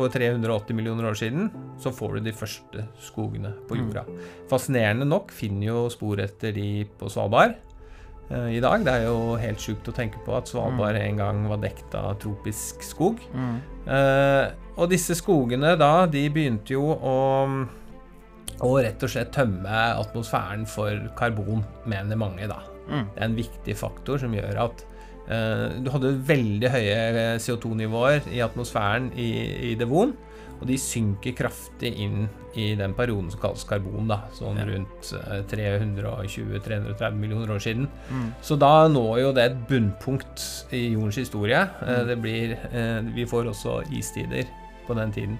for 380 millioner år siden, så får du de første skogene på jorda. Fascinerende nok finner jo spor etter de på Svalbard eh, i dag. Det er jo helt sjukt å tenke på at Svalbard en gang var dekt av tropisk skog. Eh, og disse skogene da, de begynte jo å å rett og slett tømme atmosfæren for karbon, mener mange, da. Mm. Det er en viktig faktor som gjør at du hadde veldig høye CO2-nivåer i atmosfæren i, i Devon, og de synker kraftig inn i den perioden som kalles karbon, da, sånn Ja. rundt eh, 320-330 millioner år siden. Mm. Så da når jo det et bunnpunkt i jordens historie. Mm. det blir, eh, vi får også istider på den tiden.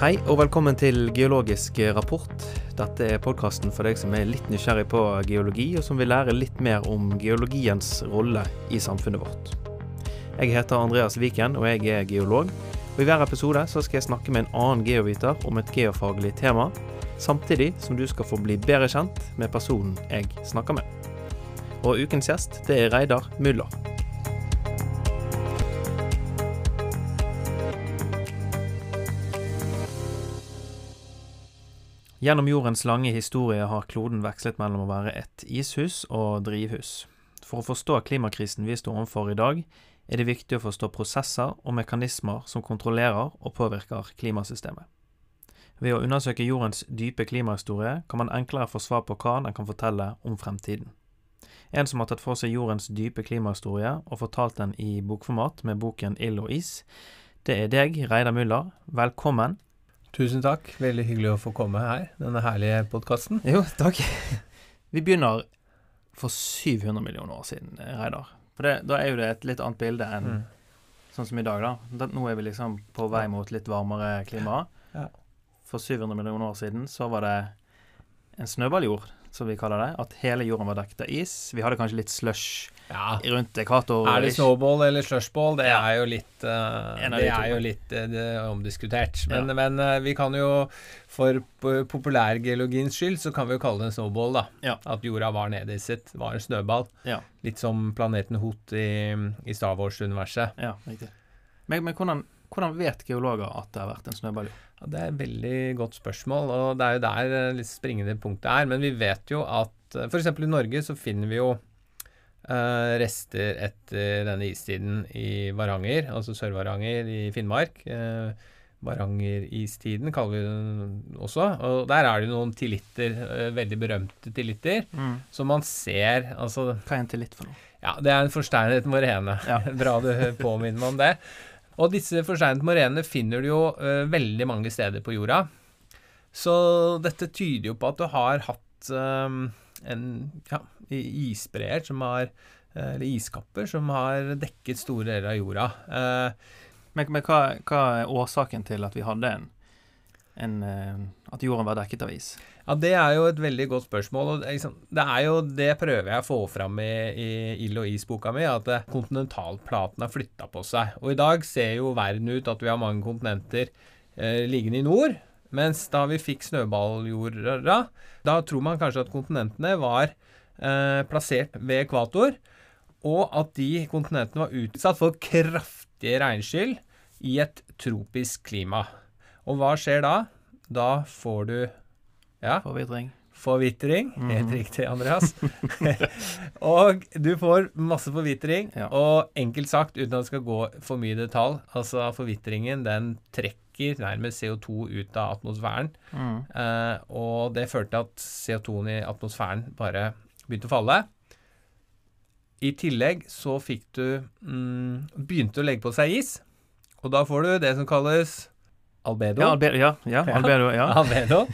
Hei og velkommen til Geologisk rapport. Dette er podkasten for deg som er litt nysgjerrig på geologi, og som vil lære litt mer om geologiens rolle i samfunnet vårt. Jeg heter Andreas Viken, og jeg er geolog. Og I hver episode skal jeg snakke med en annen geoviter om et geofaglig tema, samtidig som du skal få bli bedre kjent med personen jeg snakker med. Og ukens gjest, det er Reidar Muller. Gjennom jordens lange historie har kloden vekslet mellom å være et ishus og drivhus. For å forstå klimakrisen vi står overfor i dag, er det viktig å forstå prosesser og mekanismer som kontrollerer og påvirker klimasystemet. Ved å undersøke jordens dype klimahistorie kan man enklere få svar på hva den kan fortelle om fremtiden. En som har tatt for seg jordens dype klimahistorie og fortalt den i bokformat med boken Ild og is, det er deg, Reidar Muller. Velkommen. Tusen takk. Veldig hyggelig å få komme her, denne herlige podkasten. Jo, takk. Vi begynner for 700 millioner år siden, Reidar. For det, da er jo det et litt annet bilde enn Mm. sånn som i dag, da. Nå er vi liksom på vei mot litt varmere klima. Ja. For 700 millioner år siden så var det en snøballjord, som vi kaller det. At hele jorden var dekket av is. Vi hadde kanskje litt slush Ja. rundt ekvator. Er det snowball eller slushball? Det er jo litt uh, Det er jo litt uh, er omdiskutert. Men, Ja. men uh, vi kan jo for po- populærgeologiens skyld så kan vi jo kalle det en snowball, da. Ja. At jorda var sitt. Var en snøball. Ja. Litt som planeten Hot i, i Star Wars-universet. Ja, riktig. Men, men hvordan, hvordan vet geologer at det har vært en snøballjord? Ja, det er et veldig godt spørsmål, og det er jo der eh, litt springende punktet er. Men vi vet jo at f.eks. i Norge så finner vi jo eh, rester etter denne istiden i Varanger, altså Sør-Varanger i Finnmark. Eh, Varangeristiden kaller vi den også. Og der er det jo noen tillitter, eh, veldig berømte tilitter, som man ser altså Hva er en tillit for noe? ja, det er en forsteinet morene. Ja. Bra du påminner meg om det. Og disse forsteinet morenene finner du jo uh, veldig mange steder på jorda. Så dette tyder jo på at du har hatt eh, en ja, isbreer som har eh, Eller iskapper som har dekket store deler av jorda. Uh, Men, men hva, hva er årsaken til at vi hadde en, en eh, At jorden var dekket av is? Ja, Det er jo et veldig godt spørsmål. og liksom, Det er jo det prøver jeg å få fram i, i Ild og is-boka mi, at eh, kontinentalplaten har flytta på seg. Og i dag ser jo verden ut at vi har mange kontinenter eh, liggende i nord. Mens da vi fikk snøballjorda, da tror man kanskje at kontinentene var eh, plassert ved ekvator, og at de kontinentene var utsatt for kraftige regnskyll i et tropisk klima. Og hva skjer da? Da får du ja, Forvitring? forvitring. Mhm. Helt riktig, Andreas. og du får masse forvitring, Ja. og enkelt sagt, uten at det skal gå for mye i detalj, altså forvitringen den trekker nærmest CO2 ut av atmosfæren, Mm. eh, og det førte til at CO2-en i atmosfæren bare begynte å falle. I tillegg så fikk du mm, Begynte å legge på seg is, og da får du det som kalles albedo. Ja, albedo. Ja, ja, Ja. albedo, ja. albedo.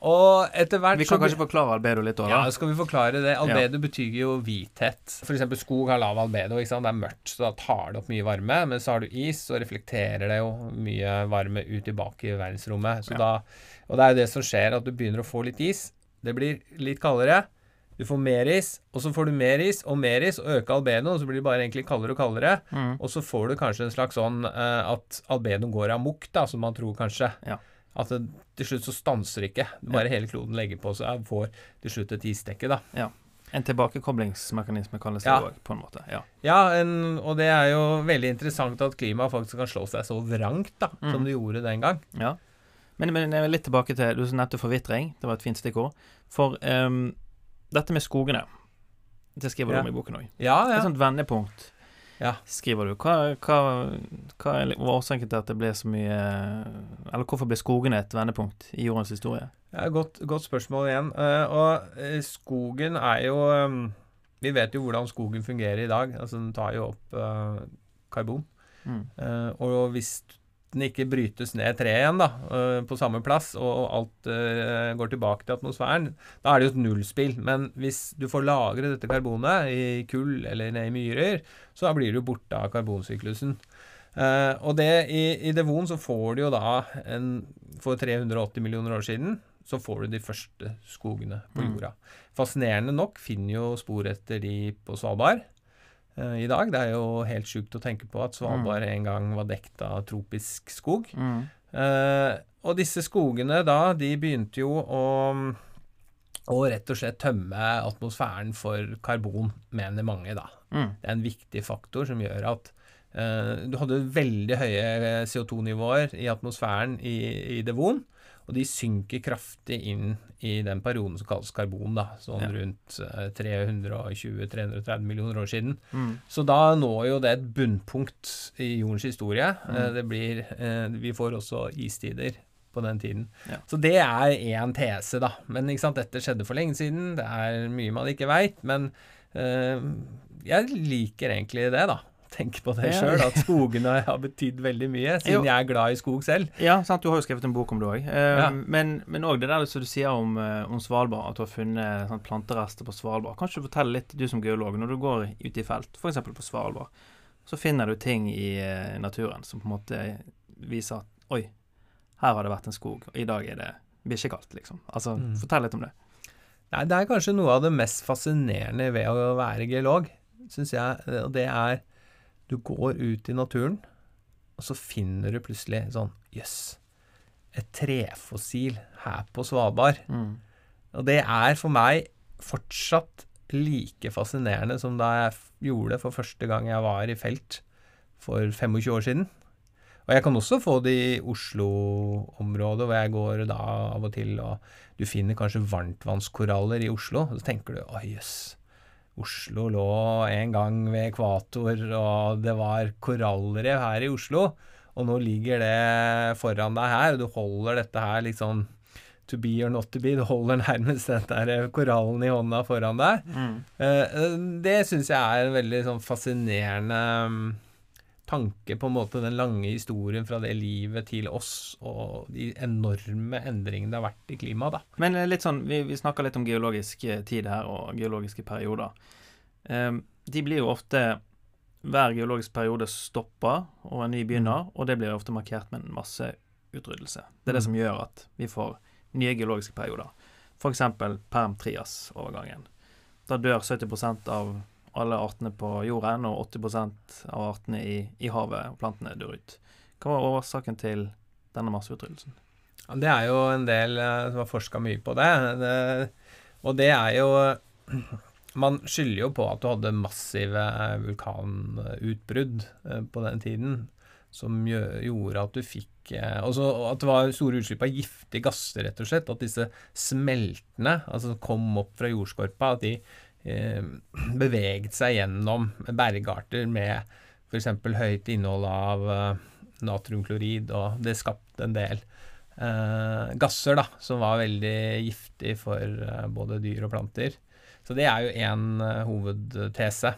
Og etter hvert Vi kan kanskje forklare albedo litt òg, ja, skal vi forklare det. Albedo betyr jo hvithet. Eksempel skog har lav albedo. Det er mørkt, så da tar det opp mye varme. Men så har du is, så reflekterer det jo mye varme ut tilbake i verdensrommet. Så Ja. da, og det er jo det som skjer, at du begynner å få litt is. Det blir litt kaldere. Du får mer is, og så får du mer is og mer is, og øker albedoen, og så blir det bare egentlig kaldere og kaldere. Mm. Og så får du kanskje en slags sånn uh, at albedoen går amok, da, som man tror kanskje. Ja. At det, til slutt så stanser ikke. Bare hele kloden legger på seg, får til slutt et isdekke, da. Ja. En tilbakekoblingsmekanisme kalles det Ja. på en måte. Ja. Ja, en, og det er jo veldig interessant at klimaet faktisk kan slå seg så vrangt da, Mm. som det gjorde den gang. ja. Men, men litt tilbake til Du nevnte forvitring. Det var et fint stikkord. For ehm, dette med skogene, det skriver du om i boken òg. Ja, Et sånt vendepunkt Ja. skriver du. Hva, hva, hva er årsaken til at det ble så mye Eller hvorfor ble skogene et vendepunkt i jordens historie? Ja, godt, godt spørsmål igjen. Eh, og eh, skogen er jo eh, Vi vet jo hvordan skogen fungerer i dag. Altså Den tar jo opp eh, karbon. Mm. Og hvis den ikke brytes ned treet igjen da, eh, på samme plass, og alt eh, går tilbake til atmosfæren, da er det jo et nullspill. Men hvis du får lagre dette karbonet i kull eller ned i myrer, så blir du borte av karbonsyklusen. Eh, og det, i, i Devon så får du jo da en, For 380 millioner år siden så får du de første skogene på Mm. jorda. Fascinerende nok finner jo spor etter de på Svalbard i dag. Det er jo helt sjukt å tenke på at Svalbard en gang var dekt av tropisk skog. Mm. Eh, og disse skogene da, de begynte jo å å rett og slett tømme atmosfæren for karbon, mener mange, da. Mm. Det er en viktig faktor som gjør at eh, du hadde veldig høye CO2-nivåer i atmosfæren i, i Devon, og de synker kraftig inn i den perioden som kalles karbon, da, sånn Ja. rundt eh, 320-330 millioner år siden. Mm. Så da når jo det et bunnpunkt i jordens historie. Mm. Eh, Det blir, eh, vi får også istider på den tiden. Ja. Så det er én tese, da. Men sant, dette skjedde for lenge siden. Det er mye man ikke veit. Men øh, jeg liker egentlig det, da. Tenk på det Ja. sjøl, at skogene har betydd veldig mye, siden Jo. jeg er glad i skog selv. Ja, sant, du har jo skrevet en bok om det òg. Ja. Men men òg det der som du sier om, eh, om Svalbard, at du har funnet sant, planterester på Svalbard. Kanskje du forteller litt, du som geolog, når du går ut i felt, f.eks. på Svalbard, så finner du ting i eh, naturen som på en måte viser at oi, her har det vært en skog, og i dag er det bikkjekaldt, liksom. Altså, Mm. fortell litt om det. Nei, det er kanskje noe av det mest fascinerende ved å være geolog, syns jeg. Og det er Du går ut i naturen, og så finner du plutselig sånn Jøss. et trefossil her på Svalbard. Mm. Og det er for meg fortsatt like fascinerende som da jeg gjorde det for første gang jeg var i felt for 25 år siden. Og jeg kan også få det i Oslo-området, hvor jeg går da av og til, og du finner kanskje varmtvannskoraller i Oslo. Og så tenker du å jøss, Oslo lå en gang ved ekvator, og det var korallrev her i Oslo. Og nå ligger det foran deg her, og du holder dette her sånn to be or not to be. Du holder nærmest den der korallen i hånda foran deg. Mm. Eh, Det syns jeg er en veldig sånn fascinerende tanke, på en måte, den lange historien fra det livet til oss, og de enorme endringene det har vært i klimaet, da. Men litt sånn, vi, vi snakker litt om geologisk eh, tid her, og geologiske perioder. Ehm, de blir jo ofte Hver geologisk periode stopper, og en ny begynner, og det blir ofte markert med en masse utryddelse. Det er det Mm. som gjør at vi får nye geologiske perioder. F.eks. perm-trias-overgangen. Da dør 70% av alle artene på jorden, og 80% av artene i, i havet og plantene dør ut. Hva var årsaken til denne masseutryddelsen? Ja, Det er jo en del eh, som har forska mye på det. det. Og det er jo Man skylder jo på at du hadde massive vulkanutbrudd eh, på den tiden, som gjorde at du fikk og Altså at det var store utslipp av giftige gasser, rett og slett. At disse smeltene, altså som kom opp fra jordskorpa, at de eh, beveget seg gjennom bergarter med f.eks. høyt innhold av eh, natriumklorid, og det skapte en del eh, gasser da, som var veldig giftig for eh, både dyr og planter. Så det er jo én eh, hovedtese.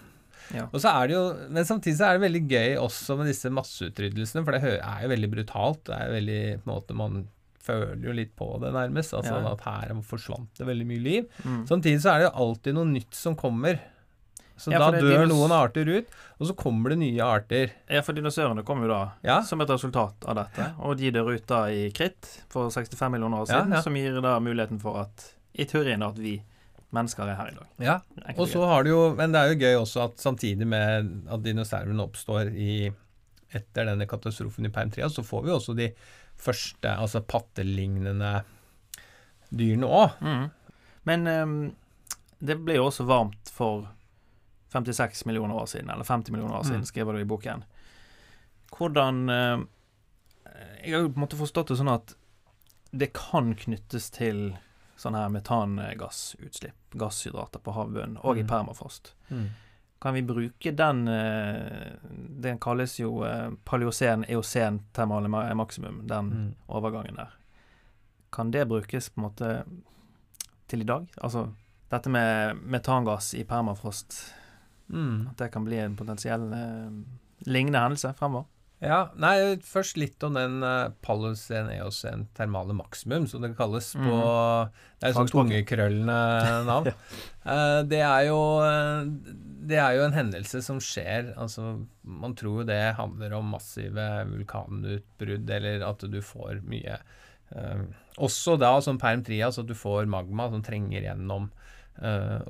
Ja. Og så er det jo, Men samtidig så er det veldig gøy også med disse masseutryddelsene, for det er jo veldig brutalt. Det er jo veldig, på en måte, Man føler jo litt på det, nærmest. altså Ja. At her forsvant det veldig mye liv. Mm. Samtidig så er det jo alltid noe nytt som kommer. Så Ja, da dør noen arter ut, og så kommer det nye arter. Ja, for dinosaurene kom jo da Ja, som et resultat av dette. Og de dør ut da i kritt for 65 millioner år siden, som gir da muligheten for at i teorien at vi mennesker er her i dag. ja. Og så har det jo Men det er jo gøy også at samtidig med at dinosaurene oppstår i etter denne katastrofen i Permtria, så får vi også de første altså pattelignende dyrene òg. mm. Men um, det ble jo også varmt for 56 millioner år siden, eller 50 millioner år siden, Mm. skriver du i boken. Hvordan eh, Jeg har jo på en måte forstått det sånn at det kan knyttes til sånn her metangassutslipp, gasshydrater på havbunnen, og i Mm. permafrost. Mm. Kan vi bruke den eh, Den kalles jo eh, paleocen-eocen termale maksimum, den Mm. overgangen der. Kan det brukes på en måte til i dag? Altså dette med metangass i permafrost, Mm. at det kan bli en potensiell eh, lignende hendelse fremover? Ja, nei, først litt om den uh, Pallus Eneos en termale maximum, som det kalles Mm. på Det er jo sånn tungekrøllende navn. Eh, det er jo eh, Det er jo en hendelse som skjer Altså, man tror jo det handler om massive vulkanutbrudd, eller at du får mye uh, Også da som perm trias, at du får magma som trenger gjennom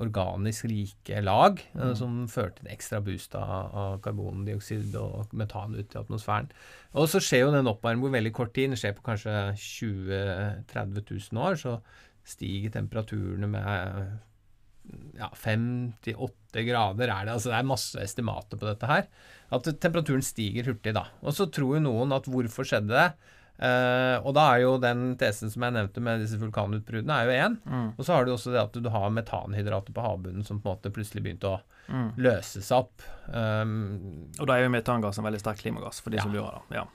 organisk rike lag, eh, Mm. som fører til en ekstra boost av, av karbondioksid og metan ut i atmosfæren. Og så skjer jo den oppvarmingen på veldig kort tid. Den skjer på kanskje 20 000-30 000 år. Så stiger temperaturene med ja, 5-8 grader er det. Altså det er masse estimater på dette her. At temperaturen stiger hurtig da. Og så tror jo noen at hvorfor skjedde det? Eh, og da er jo den tesen som jeg nevnte med disse vulkanutbruddene, er jo én. Mm. Og så har du også det at du har metanhydrater på havbunnen som på en måte plutselig begynte å Mm. løses opp. Um, Og da er jo metangass en veldig sterk klimagass, for de Ja. som lurer, da. Ja.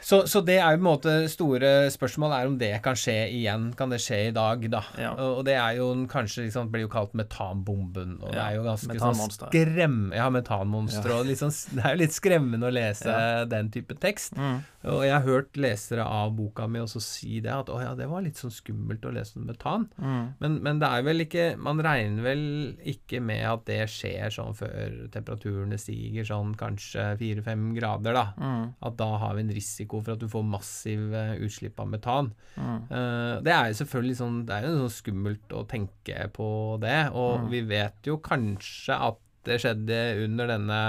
Så, så det er jo på en måte store spørsmål er om det kan skje igjen. Kan det skje i dag, da? Ja. Og, og det er jo kanskje liksom, blir jo kalt metanbomben. Og det er jo ganske sånn skrem... Ja, metanmonster. Og litt sånn, det er jo litt skremmende å lese Ja. den type tekst. Mm. Og jeg har hørt lesere av boka mi også si det, at å ja, det var litt sånn skummelt å lese om metan. Mm. Men, men det er vel ikke Man regner vel ikke med at det skjer sånn før temperaturene stiger sånn kanskje 4-5 grader, da. Mm. At da har vi en risiko for at du får massiv eh, utslipp av metan. Mm. Eh, det er jo selvfølgelig sånn Det er jo sånn skummelt å tenke på det, og Mm. vi vet jo kanskje at det skjedde under denne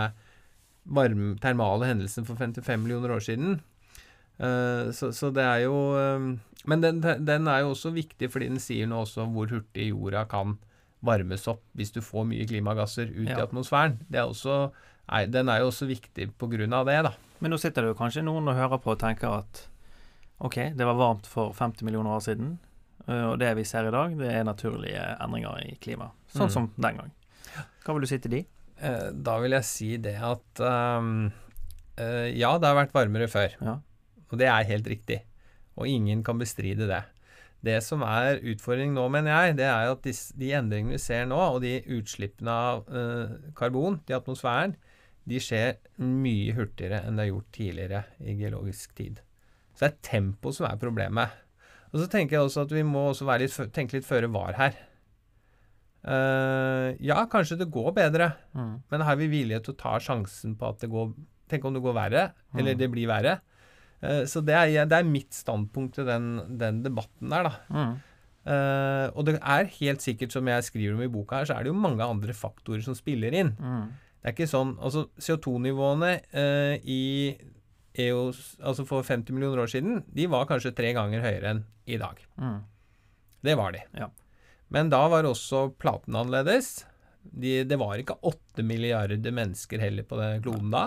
varme, termale hendelsen for 55 millioner år siden. Eh, så, så det er jo eh, Men den, den er jo også viktig fordi den sier nå også hvor hurtig jorda kan varmes opp hvis du får mye klimagasser ut i atmosfæren. Det er også, den er jo også viktig på grunn av det, da. Men nå sitter det jo kanskje noen og hører på og tenker at OK, det var varmt for 50 millioner år siden, øh, og det vi ser i dag, det er naturlige endringer i klimaet. Sånn Mm. som den gang. Hva vil du si til de? Eh, da vil jeg si det at eh, ja, det har vært varmere før. Ja. Og det er helt riktig. Og ingen kan bestride det. Det som er utfordringen nå, mener jeg, det er at de endringene vi ser nå, og de utslippene av eh, karbon til atmosfæren, de skjer mye hurtigere enn det er gjort tidligere i geologisk tid. Så det er tempo som er problemet. Og så tenker jeg også at vi må også være litt, tenke litt føre var her. Uh, ja, kanskje det går bedre, Mm. men har vi vilje til å ta sjansen på at det går Tenk om det går verre, eller Mm. det blir verre. Uh, så det er, det er mitt standpunkt til den, den debatten der, da. Mm. Uh, og det er helt sikkert, som jeg skriver om i boka her, så er det jo mange andre faktorer som spiller inn. Mm. Det er ikke sånn Altså, CO2-nivåene eh, i EOS, altså for 50 millioner år siden, de var kanskje tre ganger høyere enn i dag. Mm. Det var de. Ja. Men da var også platene annerledes. De, det var ikke åtte milliarder mennesker heller på den kloden da,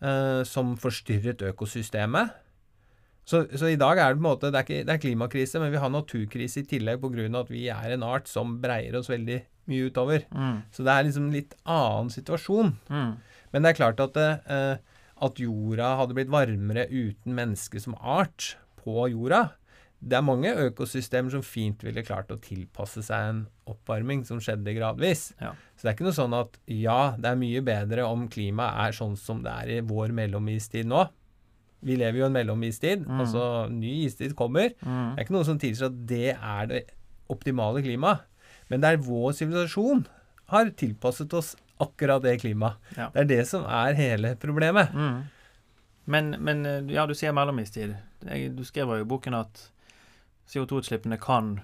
eh, som forstyrret økosystemet. Så, så i dag er det på en måte Det er, ikke, det er klimakrise, men vi har naturkrise i tillegg pga. at vi er en art som breier oss veldig mye utover. Mm. Så det er liksom en litt annen situasjon. Mm. Men det er klart at, eh, at jorda hadde blitt varmere uten mennesket som art på jorda. Det er mange økosystemer som fint ville klart å tilpasse seg en oppvarming som skjedde gradvis. Ja. Så det er ikke noe sånn at ja, det er mye bedre om klimaet er sånn som det er i vår mellomistid nå. Vi lever jo i en mellomistid, Mm. altså ny istid kommer. Mm. Det er ikke noe som tilsier at det er det optimale klimaet. Men det er vår sivilisasjon har tilpasset oss akkurat det klimaet. Ja. Det er det som er hele problemet. Mm. Men, men eh, ja, du sier mellomistid. Du skriver jo i boken at CO2-utslippene kan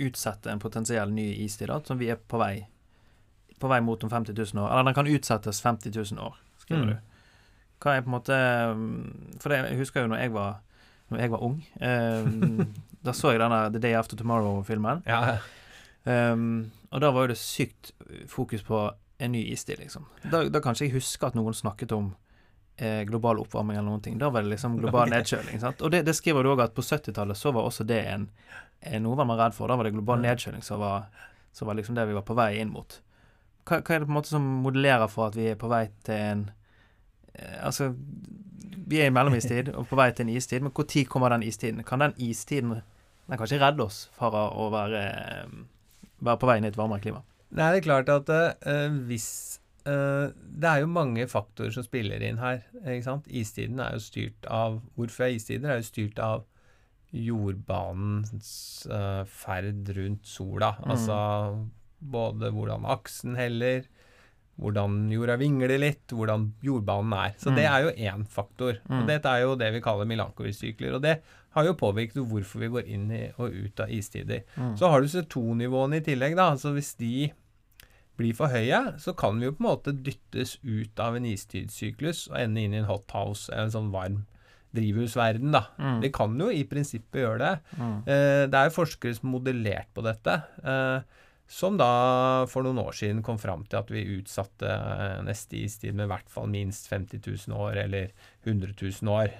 utsette en potensiell ny istid, da, som vi er på vei på vei mot om 50 000 år. Eller den kan utsettes 50 000 år, skriver Mm. du. Hva er på en måte mm, For det, jeg husker jo når jeg var, når jeg var ung. Eh, da så jeg denne The Day After Tomorrow-filmen. Ja, Um, og da var jo det sykt fokus på en ny istid, liksom. Da, da kan ikke jeg huske at noen snakket om eh, global oppvarming eller noen ting. Da var det liksom global nedkjøling. Sant? Og det, det skriver du òg at på 70-tallet så var også det en, en, noe man var redd for. Da var det global nedkjøling som var, så var liksom det vi var på vei inn mot. Hva, hva, er det på en måte som modellerer for at vi er på vei til en eh, Altså, vi er i mellomistid og på vei til en istid, men når kommer den istiden? Kan den istiden Den kan ikke redde oss fra å være, være på vei inn i et varmere klima? Nei, det er klart at uh, hvis uh, Det er jo mange faktorer som spiller inn her. ikke sant? Istiden er jo styrt av Hvorfor er istider? er jo styrt av jordbanens uh, ferd rundt sola. Mm. Altså både hvordan aksen heller, hvordan jorda vingler litt, hvordan jordbanen er. Så mm. det er jo én faktor. Mm. Og dette er jo det vi kaller Milankovic-sykler. Og det har jo påvirket hvorfor vi går inn i og ut av istider. Mm. Så har du CO2-nivåene i tillegg, da. Altså hvis de blir for høye, så kan vi jo på en måte dyttes ut av en istidssyklus og ende inn i en hothouse, en sånn varm drivhusverden, da. Mm. Vi kan jo i prinsippet gjøre det. Mm. Eh, det er jo forskere som modellert på dette, eh, som da for noen år siden kom fram til at vi utsatte eh, neste istid med i hvert fall minst 50 000 år, eller 100 000 år,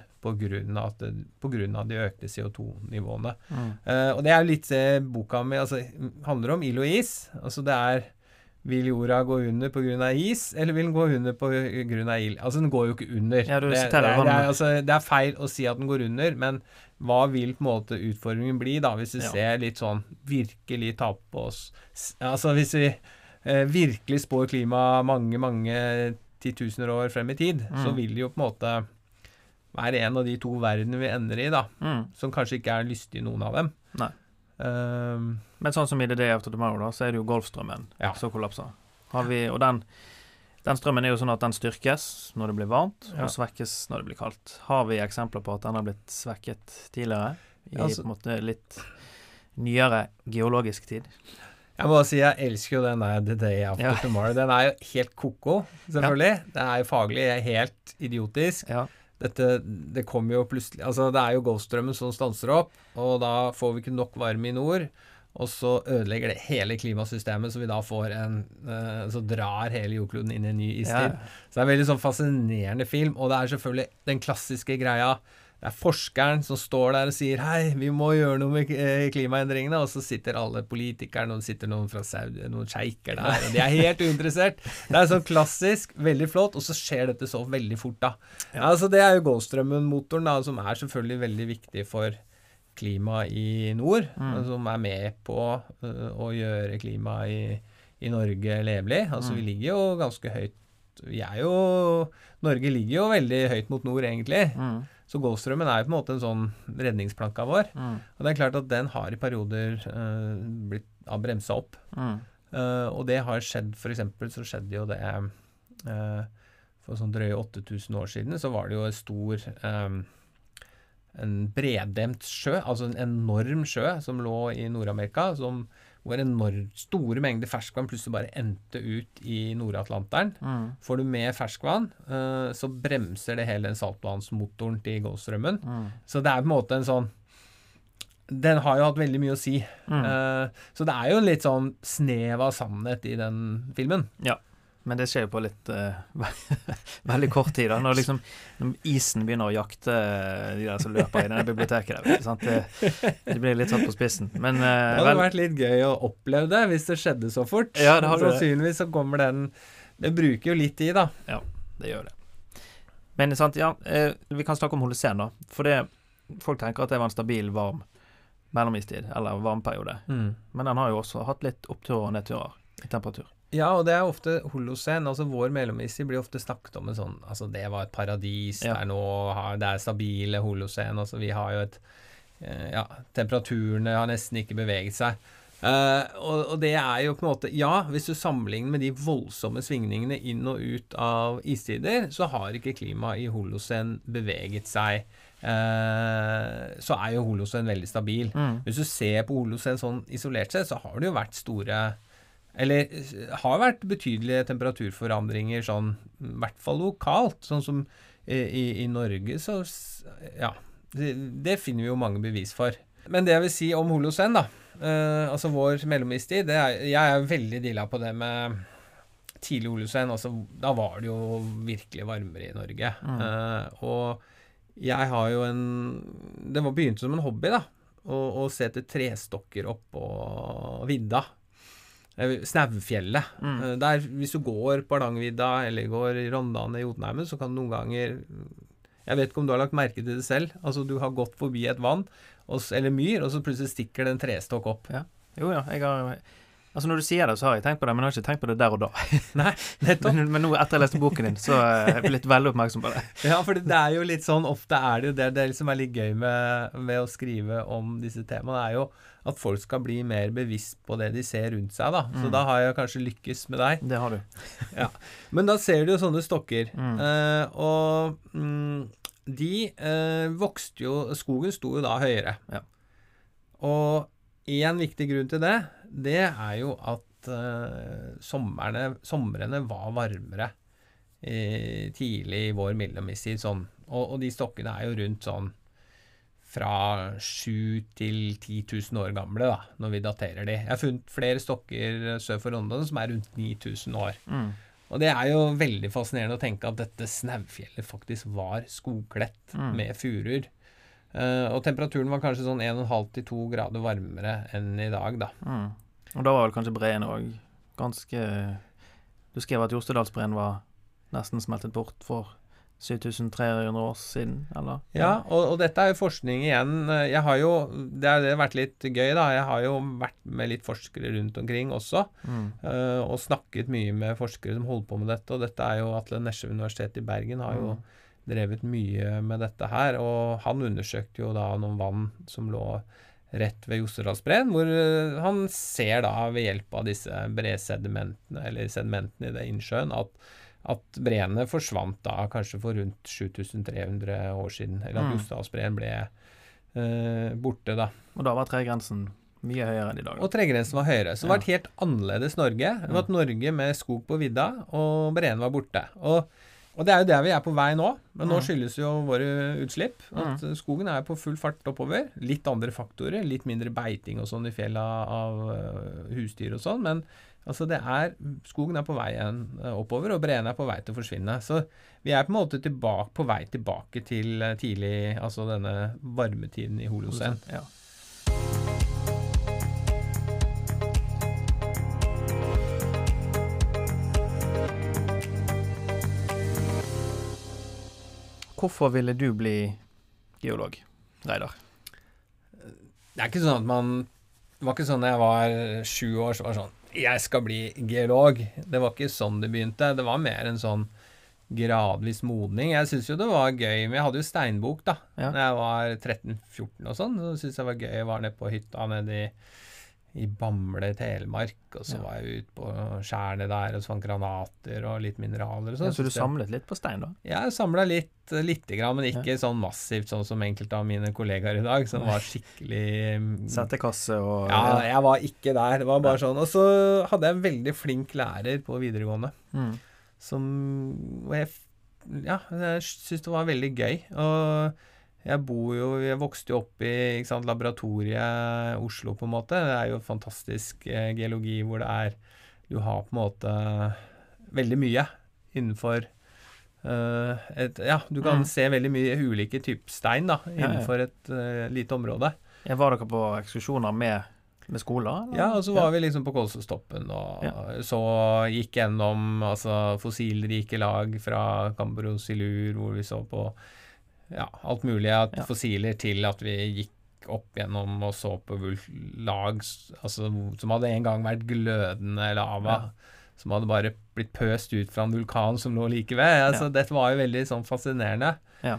av de økte CO2-nivåene. Mm. Uh, og det er litt det boka mi altså, handler om ild og is. Altså det er vil jorda gå under pga. is, eller vil den gå under pga. ild? Altså, den går jo ikke under. Ja, det, det, det, er, altså, det, er, feil å si at den går under, men hva vil på en måte utfordringen bli, da, hvis vi ja. ser litt sånn virkelig ta på oss Altså hvis vi eh, virkelig spår klima mange, mange titusener år frem i tid, mm. så vil det jo på en måte være en av de to verdenene vi ender i, da. Mm. Som kanskje ikke er lystig, noen av dem. Nei. Um, Men sånn som i The Day After Tomorrow, da, så er det jo Golfstrømmen ja. som kollapser. Vi, og den, den, strømmen er jo sånn at den styrkes når det blir varmt, ja. og svekkes når det blir kaldt. Har vi eksempler på at den har blitt svekket tidligere, i altså, på en måte litt nyere geologisk tid? Jeg må bare si jeg elsker jo den der The Day After ja. Tomorrow. Den er jo helt ko-ko, selvfølgelig. Den er jo faglig helt idiotisk. Ja dette Det kommer jo plutselig Altså, det er jo Golfstrømmen som stanser opp, og da får vi ikke nok varme i nord. Og så ødelegger det hele klimasystemet, så vi da får en uh, Så drar hele jordkloden inn i en ny istid. Ja. Så det er en veldig sånn fascinerende film, og det er selvfølgelig den klassiske greia det er forskeren som står der og sier hei, vi må gjøre noe med eh, klimaendringene, og så sitter alle politikerne, og det sitter noen fra Saudi, noen sjeiker der, og de er helt uinteressert. Det er sånn klassisk, veldig flott, og så skjer dette så veldig fort, da. Ja. Altså, det er jo Goldstrømmen-motoren, da, som er selvfølgelig veldig viktig for klimaet i nord, mm. som er med på uh, å gjøre klimaet i, i Norge levelig. Altså, mm. vi ligger jo ganske høyt Vi er jo Norge ligger jo veldig høyt mot nord, egentlig. Mm. Så Golfstrømmen er jo på en måte en sånn redningsplanka vår. Mm. Og det er klart at den har i perioder uh, blitt uh, bremsa opp. Mm. Uh, og det har skjedd F.eks. så skjedde jo det uh, For sånn drøye 8000 år siden så var det jo en stor um, en breddemt sjø, altså en enorm sjø som lå i Nord-Amerika, hvor enormt store mengder ferskvann plutselig bare endte ut i Nord-Atlanteren. Mm. Får du med ferskvann, uh, så bremser det hele den saltvannsmotoren til Golfstrømmen. Mm. Så det er på en måte en sånn Den har jo hatt veldig mye å si. Mm. Uh, så det er jo en litt sånn snev av sannhet i den filmen. Ja. Men det skjer jo på litt uh, veldig kort tid, da. Når, liksom, når isen begynner å jakte de der som løper i denne biblioteket der. Det, det, blir litt satt på spissen. Men uh, Det hadde vel, vært litt gøy å oppleve det hvis det skjedde så fort. Ja, det hadde... Sannsynligvis så kommer den Det bruker jo litt tid, da. Ja, det gjør det. Men sant, ja, uh, vi kan snakke om Holocen, da. For det, folk tenker at det var en stabil, varm mellomistid, eller varmperiode. Mm. Men den har jo også hatt litt oppturer og nedturer i temperatur. Ja, og det er ofte holocen. Altså vår mellomistid blir ofte snakket om en sånn Altså, det var et paradis. Ja. Det er noe, Det er stabile holocen. Altså, vi har jo et eh, Ja, temperaturene har nesten ikke beveget seg. Uh, og, og, det er jo på en måte Ja, hvis du sammenligner med de voldsomme svingningene inn og ut av istider, så har ikke klimaet i holocen beveget seg. Uh, så er jo holocen veldig stabil. Mm. Hvis du ser på holocen sånn isolert sett, så har det jo vært store eller har vært betydelige temperaturforandringer sånn, i hvert fall lokalt. Sånn som i, i Norge, så Ja. Det, det, finner vi jo mange bevis for. Men det jeg vil si om Holocen, da, eh, altså vår mellomistid det er, Jeg er veldig dilla på det med tidlig Holocen. Altså, da var det jo virkelig varmere i Norge. Mm. Eh, og jeg har jo en Det var begynte som en hobby, da. Å, å se etter trestokker oppå vidda. Eh, Snaufjellet. Mm. Eh, Der, hvis du går på Hardangervidda eller går i Rondane i Jotunheimen, så kan du noen ganger Jeg vet ikke om du har lagt merke til det selv. Altså, du har gått forbi et vann eller myr, og så plutselig stikker det en trestokk opp. Jo ja, jeg har Altså Når du sier det, så har jeg tenkt på det, men jeg har ikke tenkt på det der og da. Nei. Men, men nå etter jeg leste boken din, så er jeg blitt veldig oppmerksom på det. Ja, for det er jo litt sånn Ofte er det jo det, det som er litt gøy med, med å skrive om disse temaene, er jo at folk skal bli mer bevisst på det de ser rundt seg, da. Så Mm. da har jeg kanskje lykkes med deg. Det har du. Men da ser du jo sånne stokker. Mm. Eh, og mm, de eh, vokste jo Skogen sto jo da høyere. Ja. Og én viktig grunn til det, det er jo at eh, somrene, somrene var varmere eh, tidlig i vår mellomistid. Sånn. Og, og de stokkene er jo rundt sånn fra 7000 til 10 000 år gamle, da, når vi daterer de. Jeg har funnet flere stokker sør for London som er rundt 9000 år. Mm. Og det er jo veldig fascinerende å tenke at dette snaufjellet faktisk var skogkledt Mm. med furuer. Eh, og temperaturen var kanskje sånn 1,5 til 2 grader varmere enn i dag, da. Mm. Og da var vel kanskje breen òg ganske Du skrev at Jostedalsbreen var nesten smeltet bort for 7300 år siden, eller? Ja, og, og dette er jo forskning igjen. Jeg har jo Det har vært litt gøy, da. Jeg har jo vært med litt forskere rundt omkring også. Mm. eh, og snakket mye med forskere som holder på med dette. Og dette er jo Atle Nesje universitet i Bergen har jo Mm. Drevet mye med dette her. Og han undersøkte jo da noen vann som lå rett ved Jostedalsbreen, hvor eh, han ser da ved hjelp av disse bresedimentene, eller sedimentene i det innsjøen, at, at breene forsvant da kanskje for rundt 7300 år siden. Eller at Mm. Jostedalsbreen ble eh, borte, da. Og da var tregrensen mye høyere enn i dag. da. Og tregrensen var høyere. Så det var et helt annerledes Norge. Det var et Norge med skog på vidda, og breene var borte. Og, og det er jo der vi er på vei nå. Men nå Mm. skyldes jo våre utslipp. At eh, skogen er på full fart oppover. Litt andre faktorer. Litt mindre beiting og sånn i fjella av eh, husdyr og sånn. Men altså det er Skogen er på vei igjen eh, oppover, og breene er på vei til å forsvinne. Så vi er på en måte tilbake, på vei tilbake til eh, tidlig Altså denne varmetiden i Holocen. Ja. Hvorfor ville du bli geolog, Reidar? Det er ikke sånn at man Det var ikke sånn da jeg var sju år, så var det sånn Jeg skal bli geolog. Det var ikke sånn det begynte. Det var mer en sånn gradvis modning. Jeg syns jo det var gøy, men jeg hadde jo steinbok da Ja. Når jeg var 13-14 og sånn. Så syntes jeg det var gøy. Jeg var nede på hytta nede i, i Bamble, Telemark, og så Ja. var jeg ute på skjæret der og så fant granater og litt mineraler og sånt. Ja, så du samlet litt på stein, da? Ja, jeg samla litt, lite grann, men ikke sånn massivt, sånn som enkelte av mine kollegaer i dag, som var skikkelig mm, Settekasse og Ja, jeg var ikke der. Det var bare sånn. Og så hadde jeg en veldig flink lærer på videregående Mm. som Og jeg Ja, jeg syntes det var veldig gøy. Og jeg bor jo Jeg vokste jo opp i sant, laboratoriet Oslo, på en måte. Det er jo fantastisk eh, geologi hvor det er Du har på en måte veldig mye innenfor eh, et, Ja, du kan Mm. se veldig mye ulike typer stein da, Ja, ja. innenfor et eh, lite område. Ja, Var dere på ekskursjoner med, med skoler? eller? Ja, og så var vi liksom på Kolsåstoppen og Ja. så gikk gjennom altså, fossilrike lag fra Cambrosillur, hvor vi så på ja, alt mulig av Ja. fossiler, til at vi gikk opp gjennom og så på lag altså, som hadde en gang vært glødende lava. Ja. Som hadde bare blitt pøst ut fra en vulkan som lå like ved. Altså, Dette var jo veldig sånn fascinerende. Ja.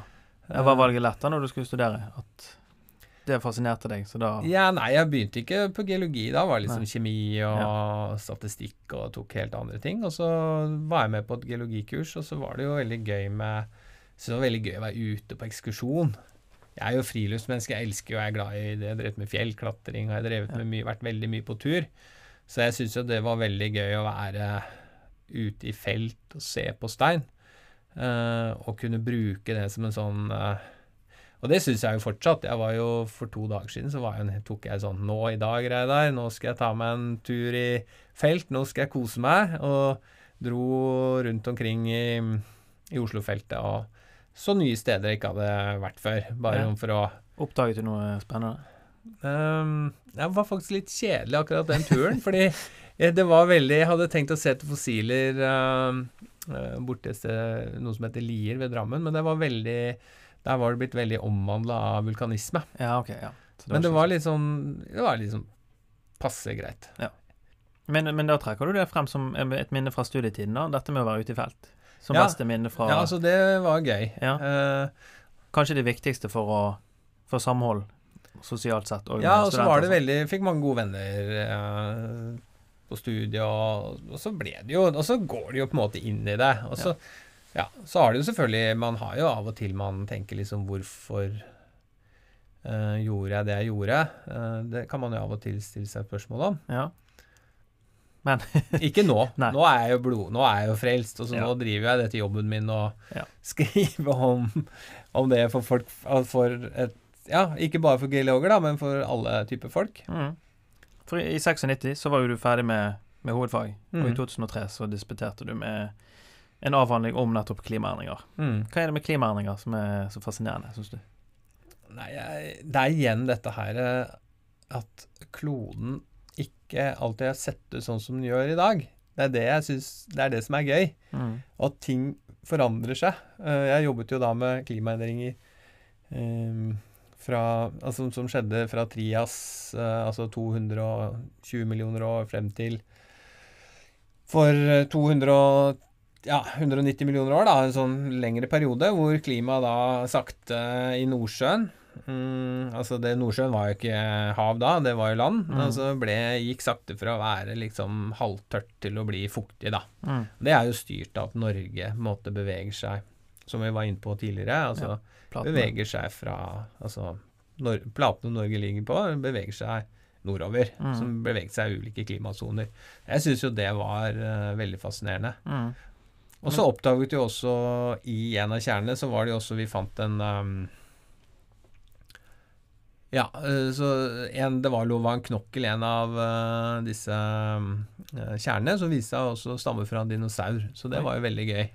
Ja, Var valget lett da når du skulle studere? At det fascinerte deg, så da Ja, nei, jeg begynte ikke på geologi. Da var det liksom kjemi og statistikk og tok helt andre ting. Og så var jeg med på et geologikurs, og så var det jo veldig gøy med Så det var veldig gøy å være ute på ekskursjon. Jeg er jo friluftsmenneske, jeg elsker jo, jeg er glad i det. Jeg har drevet med fjellklatring, og jeg har drevet med mye, vært veldig mye på tur. Så jeg syns jo det var veldig gøy å være ute i felt og se på stein. Uh, og kunne bruke det som en sånn uh, Og det syns jeg jo fortsatt. Jeg var jo For to dager siden så var jeg, tok jeg sånn Nå i dag, Reidar, nå skal jeg ta meg en tur i felt. Nå skal jeg kose meg. Og dro rundt omkring i, i Oslo-feltet og så nye steder jeg ikke hadde vært før. Bare Ja. for å Oppdaget du noe spennende? Um, det var faktisk litt kjedelig akkurat den turen, fordi det var veldig Jeg hadde tenkt å se etter fossiler uh, borte et noe som heter Lier ved Drammen, men det var veldig Der var det blitt veldig omvandla av vulkanisme. Ja, ok. ja. Så Men det var litt sånn Det var liksom passe greit. men, men da trekker du det frem som et minne fra studietiden, da? Dette med å være ute i felt? Som Ja. beste minne fra Ja, altså, det var gøy. Ja. Uh, Kanskje det viktigste for å For samhold sosialt sett? Og ja, og så var det sånn. veldig Fikk mange gode venner Uh, på studiet, og, og så ble det jo Og så går det jo på en måte inn i det. Og så, ja. så har det jo selvfølgelig Man har jo av og til man tenker liksom Hvorfor eh, gjorde jeg det jeg gjorde? Uh, det kan man jo av og til stille seg spørsmål om. Ja. Ikke nå. Nå er jeg jo blod, nå er jeg jo frelst, og så Ja. nå driver jeg dette jobben min og Ja. skriver om, om det for folk For et Ja, ikke bare for geologer, da, men for alle typer folk. Mm. For i i 96 så var jo du ferdig med, med hovedfag, og i Mm. 2003 så disputerte du med en avhandling om nettopp klimaendringer. Mm. Hva er det med klimaendringer som er så fascinerende, syns du? Nei, jeg, det er igjen dette her eh, at kloden ikke alltid har sett ut sånn som den gjør i dag. Det er det jeg synes, Det er det som er gøy. Mm. Og at ting forandrer seg. Eh, Jeg jobbet jo da med klimaendringer um, fra, altså, som skjedde fra Trias, uh, altså 220 millioner år, frem til for eh, 200 ja, 190 millioner år, da, en sånn lengre periode, hvor klimaet da sakte i Nordsjøen mm, Altså, det Nordsjøen var jo ikke hav da, det var jo land. Mm. Altså ble, gikk sakte fra å være liksom halvtørt til å bli fuktig, da. Mm. Det er jo styrt av at Norge måtte bevege måte beveger seg, som vi var inne på tidligere. altså ja, Beveger seg fra Altså når, platene Norge ligger på, beveger seg nordover. Mm. Som beveget seg i ulike klimasoner. Jeg syns jo det var uh, veldig fascinerende. Mm. Og så oppdaget vi jo også i en av kjernene, så var det jo også Vi fant en um, Ja, eh, så en, det var lova en knokkel, en av eh, disse eh, kjernene, som viste seg også stamme fra en dinosaur. Så det var jo veldig gøy.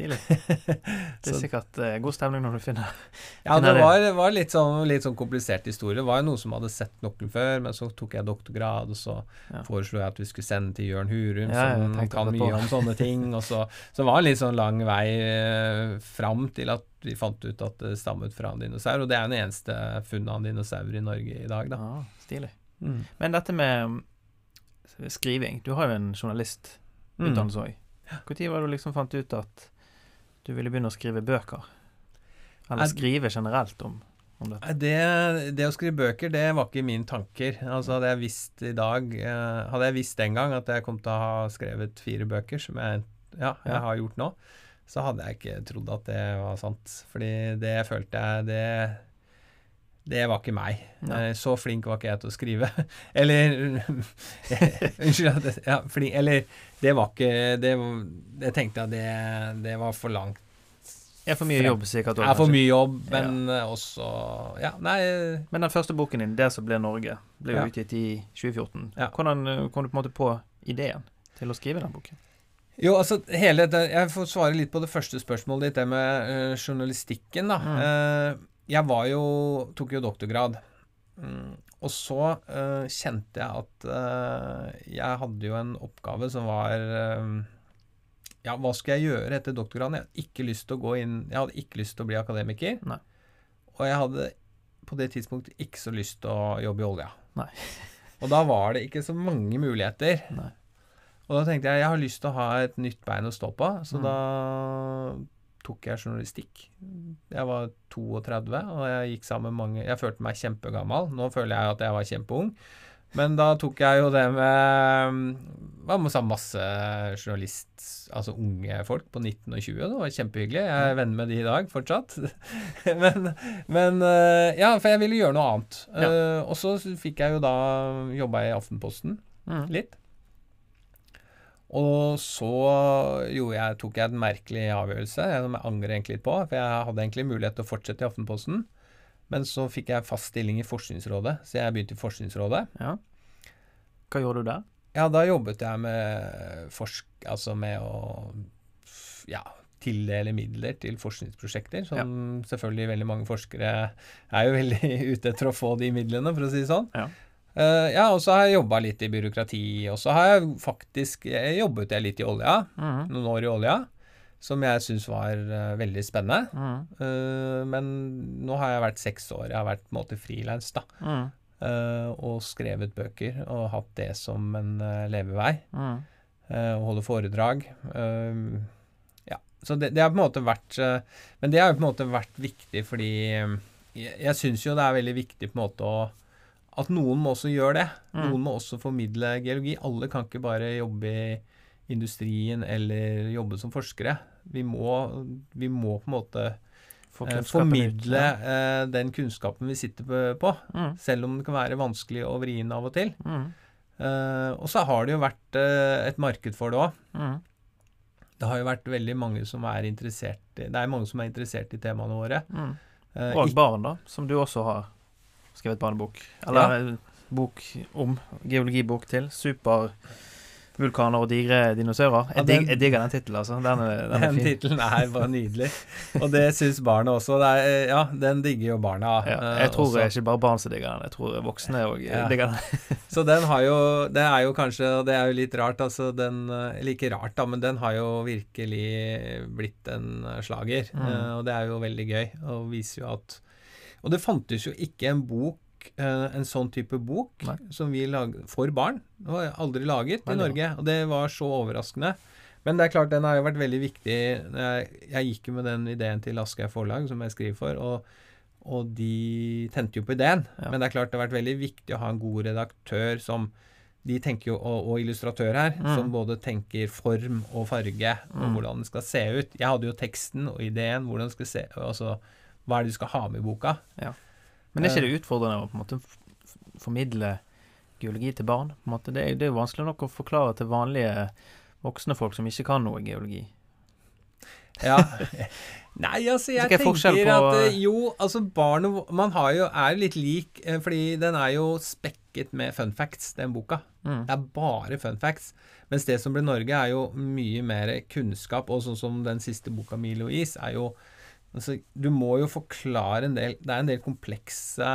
Stilig. Det er sikkert uh, god stemning når du finner Ja, det var, var litt, sånn, litt sånn komplisert historie. Det var jo noen som hadde sett nøkkelen før, men så tok jeg doktorgrad, og så Ja. foreslo jeg at vi skulle sende til Jørn Hurum, Ja, som kan mye om sånne ting. Og så, så var det en litt sånn lang vei eh, fram til at vi fant ut at det stammet fra en dinosaur. Og det er den eneste funnet av en dinosaur i Norge i dag, da. ah, Stilig. Mm. Men dette med mm, skriving Du har jo en journalistutdannelse òg. Når det du liksom fant ut at du ville begynne å skrive bøker? Eller Er- skrive generelt om, om dette? Det, det å skrive bøker, det var ikke mine tanker. Altså Hadde jeg visst i dag eh, Hadde jeg visst den gang at jeg kom til å ha skrevet fire bøker, som jeg, ja, jeg Ja. har gjort nå, så hadde jeg ikke trodd at det var sant. Fordi det følte jeg Det, det var ikke meg. Nei. Eh, Så flink var ikke jeg til å skrive. Eller Unnskyld. Ja, flink, eller det var ikke Det, Jeg tenkte at det, det var for langt. Er for mye jobb, sikkert. Også, er for mye jobb, men ja. også Ja, nei Men den første boken din, 'Det som ble Norge', ble jo Ja. utgitt i 2014. Ja. Hvordan eh, kom du på en måte på ideen til å skrive den boken? Jo, altså hele Jeg får svare litt på det første spørsmålet ditt, det med eh, journalistikken, da. Mm. Eh, jeg var jo Tok jo doktorgrad. Mm, og så uh, kjente jeg at uh, jeg hadde jo en oppgave som var uh, Ja, hva skal jeg gjøre etter doktorgraden? Jeg hadde ikke lyst til å gå inn Jeg hadde ikke lyst til å bli akademiker. Nei. Og jeg hadde på det tidspunktet ikke så lyst til å jobbe i olja. Nei. og da var det ikke så mange muligheter. Nei. Og da tenkte jeg jeg har lyst til å ha et nytt bein å stå på, så Mm. da tok jeg journalistikk. Jeg var 32, og jeg gikk sammen med mange Jeg følte meg kjempegammal. Nå føler jeg at jeg var kjempeung. Men da tok jeg jo det med var med masse journalist, altså unge folk på 19 og 20. Det var kjempehyggelig. Jeg er venn med de i dag fortsatt. men, men eh, Ja, for jeg ville gjøre noe annet. Ja. Eh, og så fikk jeg jo da jobba i Aftenposten Mm. litt. Og så jeg, tok jeg en merkelig avgjørelse, som jeg angrer egentlig litt på. For jeg hadde egentlig mulighet til å fortsette i Aftenposten. Men så fikk jeg fast stilling i Forskningsrådet, så jeg begynte i Forskningsrådet. Ja. Hva gjorde du der? Ja, da jobbet jeg med forsk... Altså med å ja, tildele midler til forskningsprosjekter, som selvfølgelig veldig mange forskere er jo veldig ute etter å få de midlene, for å si det sånn. Ja. Uh, ja, og så har jeg jobba litt i byråkrati, og så har jeg faktisk jeg jobbet jeg litt i olja, Mm. noen år i olja, som jeg syns var uh, veldig spennende. Mm. Uh, men nå har jeg vært seks år, jeg har vært på en måte frilans, da. Mm. Og skrevet bøker og hatt det som en levevei. Mhm. Og holde foredrag. Ja, så det, det har på en måte vært Men det har jo på en måte vært viktig fordi jeg, jeg syns jo det er veldig viktig på en måte å at noen må også gjøre det. Mm. Noen må også formidle geologi. Alle kan ikke bare jobbe i industrien eller jobbe som forskere. Vi må, vi må på en måte eh, formidle eh, den kunnskapen vi sitter på, Mhm. selv om det kan være vanskelig og vrien av og til. Mm. Eh, og så har det jo vært eh, et marked for det òg. Mhm. Det har jo vært veldig mange som er interessert i, Det er mange som er interessert i temaene våre. Mhm. Eh, Og barn, da, som du også har skrevet barnebok. Eller en bok om. Geologibok til. Supervulkaner og digre dinosaurer. Ja, Jeg, dig, den- jeg digger den tittelen, altså. Den er, den er Den tittelen er bare nydelig. Og det syns barna også. Det er, ja, den digger jo barna. Ja, eh, jeg tror også. det ikke bare barn som digger den, jeg tror voksne òg Ja. digger den. Så den har jo Det er jo kanskje Og det er jo litt rart, altså den eh, Eller ikke rart, da, men den har jo virkelig blitt en eh, slager. Mm. Eh, og det er jo veldig gøy, og viser jo at Og det fantes jo ikke en bok eh, en sånn type bok Nei. som vi lagde for barn. Det var aldri laget Nei, i Norge, og det var så overraskende. Men det er klart, den har jo vært veldig viktig. Jeg, jeg gikk jo med den ideen til Aschehoug Forlag, som jeg skriver for, og, og de tente jo på ideen. Ja. Men det er klart det har vært veldig viktig å ha en god redaktør som de tenker jo, og, og illustratør her, Mm. som både tenker form og farge, og Mm. hvordan den skal se ut. Jeg hadde jo teksten og ideen, hvordan den skal se Altså, hva er det du skal ha med i boka? Men er ikke Eh. det utfordrende å på en måte formidle geologi til barn? På en måte? Det, er, det er jo vanskelig nok å forklare til vanlige voksne folk som ikke kan noe geologi. Ja. Nei, altså, jeg er tenker at eh, Jo, altså, barn og Man har jo, er litt lik, eh, fordi den er jo spekket med fun facts, den boka. Mm. Det er bare fun facts. Mens det som ble Norge, er jo mye mer kunnskap, og sånn som den siste boka, Milo Is, er jo Altså, du må jo forklare en del Det er en del komplekse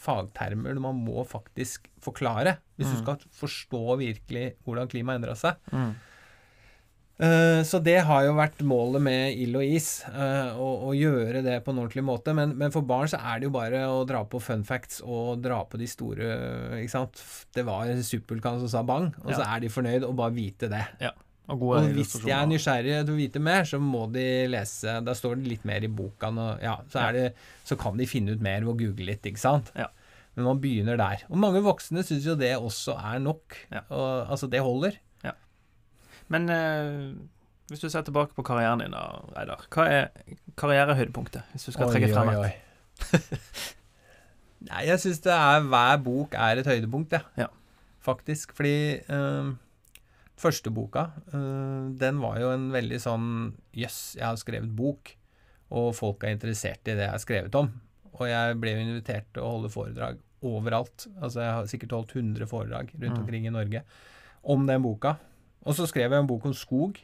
fagtermer man må faktisk forklare hvis du Mm. skal forstå virkelig hvordan klimaet endra seg. Mm. Eh, så det har jo vært målet med ild og is, eh, å, å gjøre det på en ordentlig måte. Men, men for barn så er det jo bare å dra på fun facts og dra på de store ikke sant. Det var supervulkan som sa bang, og så er de fornøyd og bare vite det. Gode Og hvis de er nysgjerrige til å vite mer, så må de lese Da står det litt mer i boka, og ja, så, det, så kan de finne ut mer ved å google litt, ikke sant. Ja. Men man begynner der. Og mange voksne syns jo det også er nok. Ja. Og, altså, det holder. Men eh, hvis du ser tilbake på karrieren din, da, Reidar. Hva er karrierehøydepunktet, hvis du skal trekke frem et? Nei, jeg syns det er hver bok er et høydepunkt, jeg. Ja. Faktisk. Fordi eh, første boka, eh, den var jo en veldig sånn Jøss, jeg har skrevet bok, og folk er interessert i det jeg har skrevet om. Og jeg ble jo invitert til å holde foredrag overalt. Altså jeg har sikkert holdt 100 foredrag rundt Mm. omkring i Norge om den boka. Og så skrev jeg en bok om skog,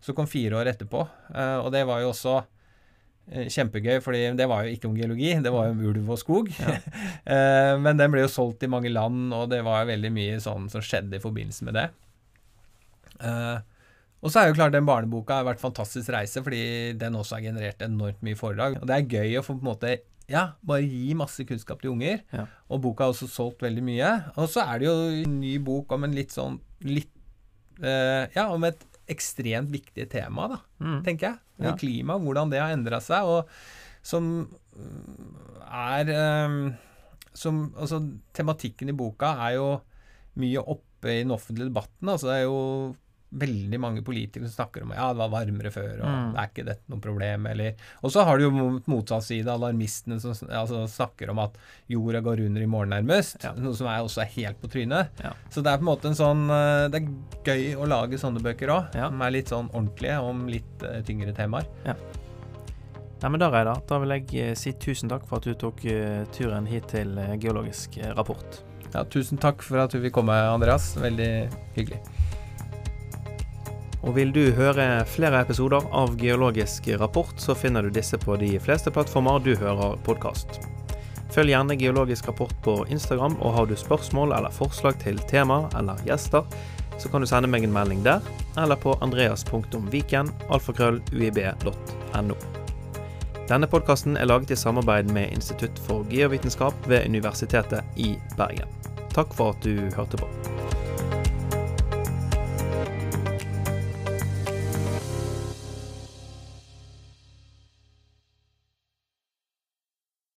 som kom fire år etterpå. eh, og det var jo også eh, kjempegøy, fordi det var jo ikke om geologi, det var jo om ulv og skog. Ja. Men den ble jo solgt i mange land, og det var veldig mye sånn som skjedde i forbindelse med det. Eh, og så er jo klart den barneboka har vært fantastisk reise, fordi den også har generert enormt mye foredrag. Og det er gøy å få på en måte ja, bare gi masse kunnskap til unger. Ja. Og boka har også solgt veldig mye. Og så er det jo en ny bok om en litt sånn litt uh, Ja, om et ekstremt viktig tema, da, Mm. tenker jeg. Ja. Klima, hvordan det har endra seg, og som mm, er um, Som Altså, tematikken i boka er jo mye oppe i den offentlige debatten. Altså, det er jo veldig mange politikere som snakker om ja, det var varmere før, og Mm. det er ikke dette noe problem, eller Og så har du jo mot motsatt side, alarmistene som altså, snakker om at jorda går under i morgen nærmest, Ja. noe som er også er helt på trynet. Ja. Så det er på en måte en sånn eh, Det er gøy å lage sånne bøker òg, Ja. som er litt sånn ordentlige om litt uh, tyngre temaer. Nei, men da, Reidar, da vil jeg eh, si tusen takk for at du tok uh, turen hit til Geologisk rapport. Ja, tusen takk for at du vil komme, Andreas. Veldig hyggelig. Og vil du høre flere episoder av Geologisk rapport, så finner du disse på de fleste plattformer du hører podkast. Følg gjerne Geologisk rapport på Instagram, og har du spørsmål eller forslag til tema eller gjester, så kan du sende meg en melding der, eller på andreas.viken, alfakrølluib.no. Denne podkasten er laget i samarbeid med Institutt for geovitenskap ved Universitetet i Bergen. Takk for at du hørte på.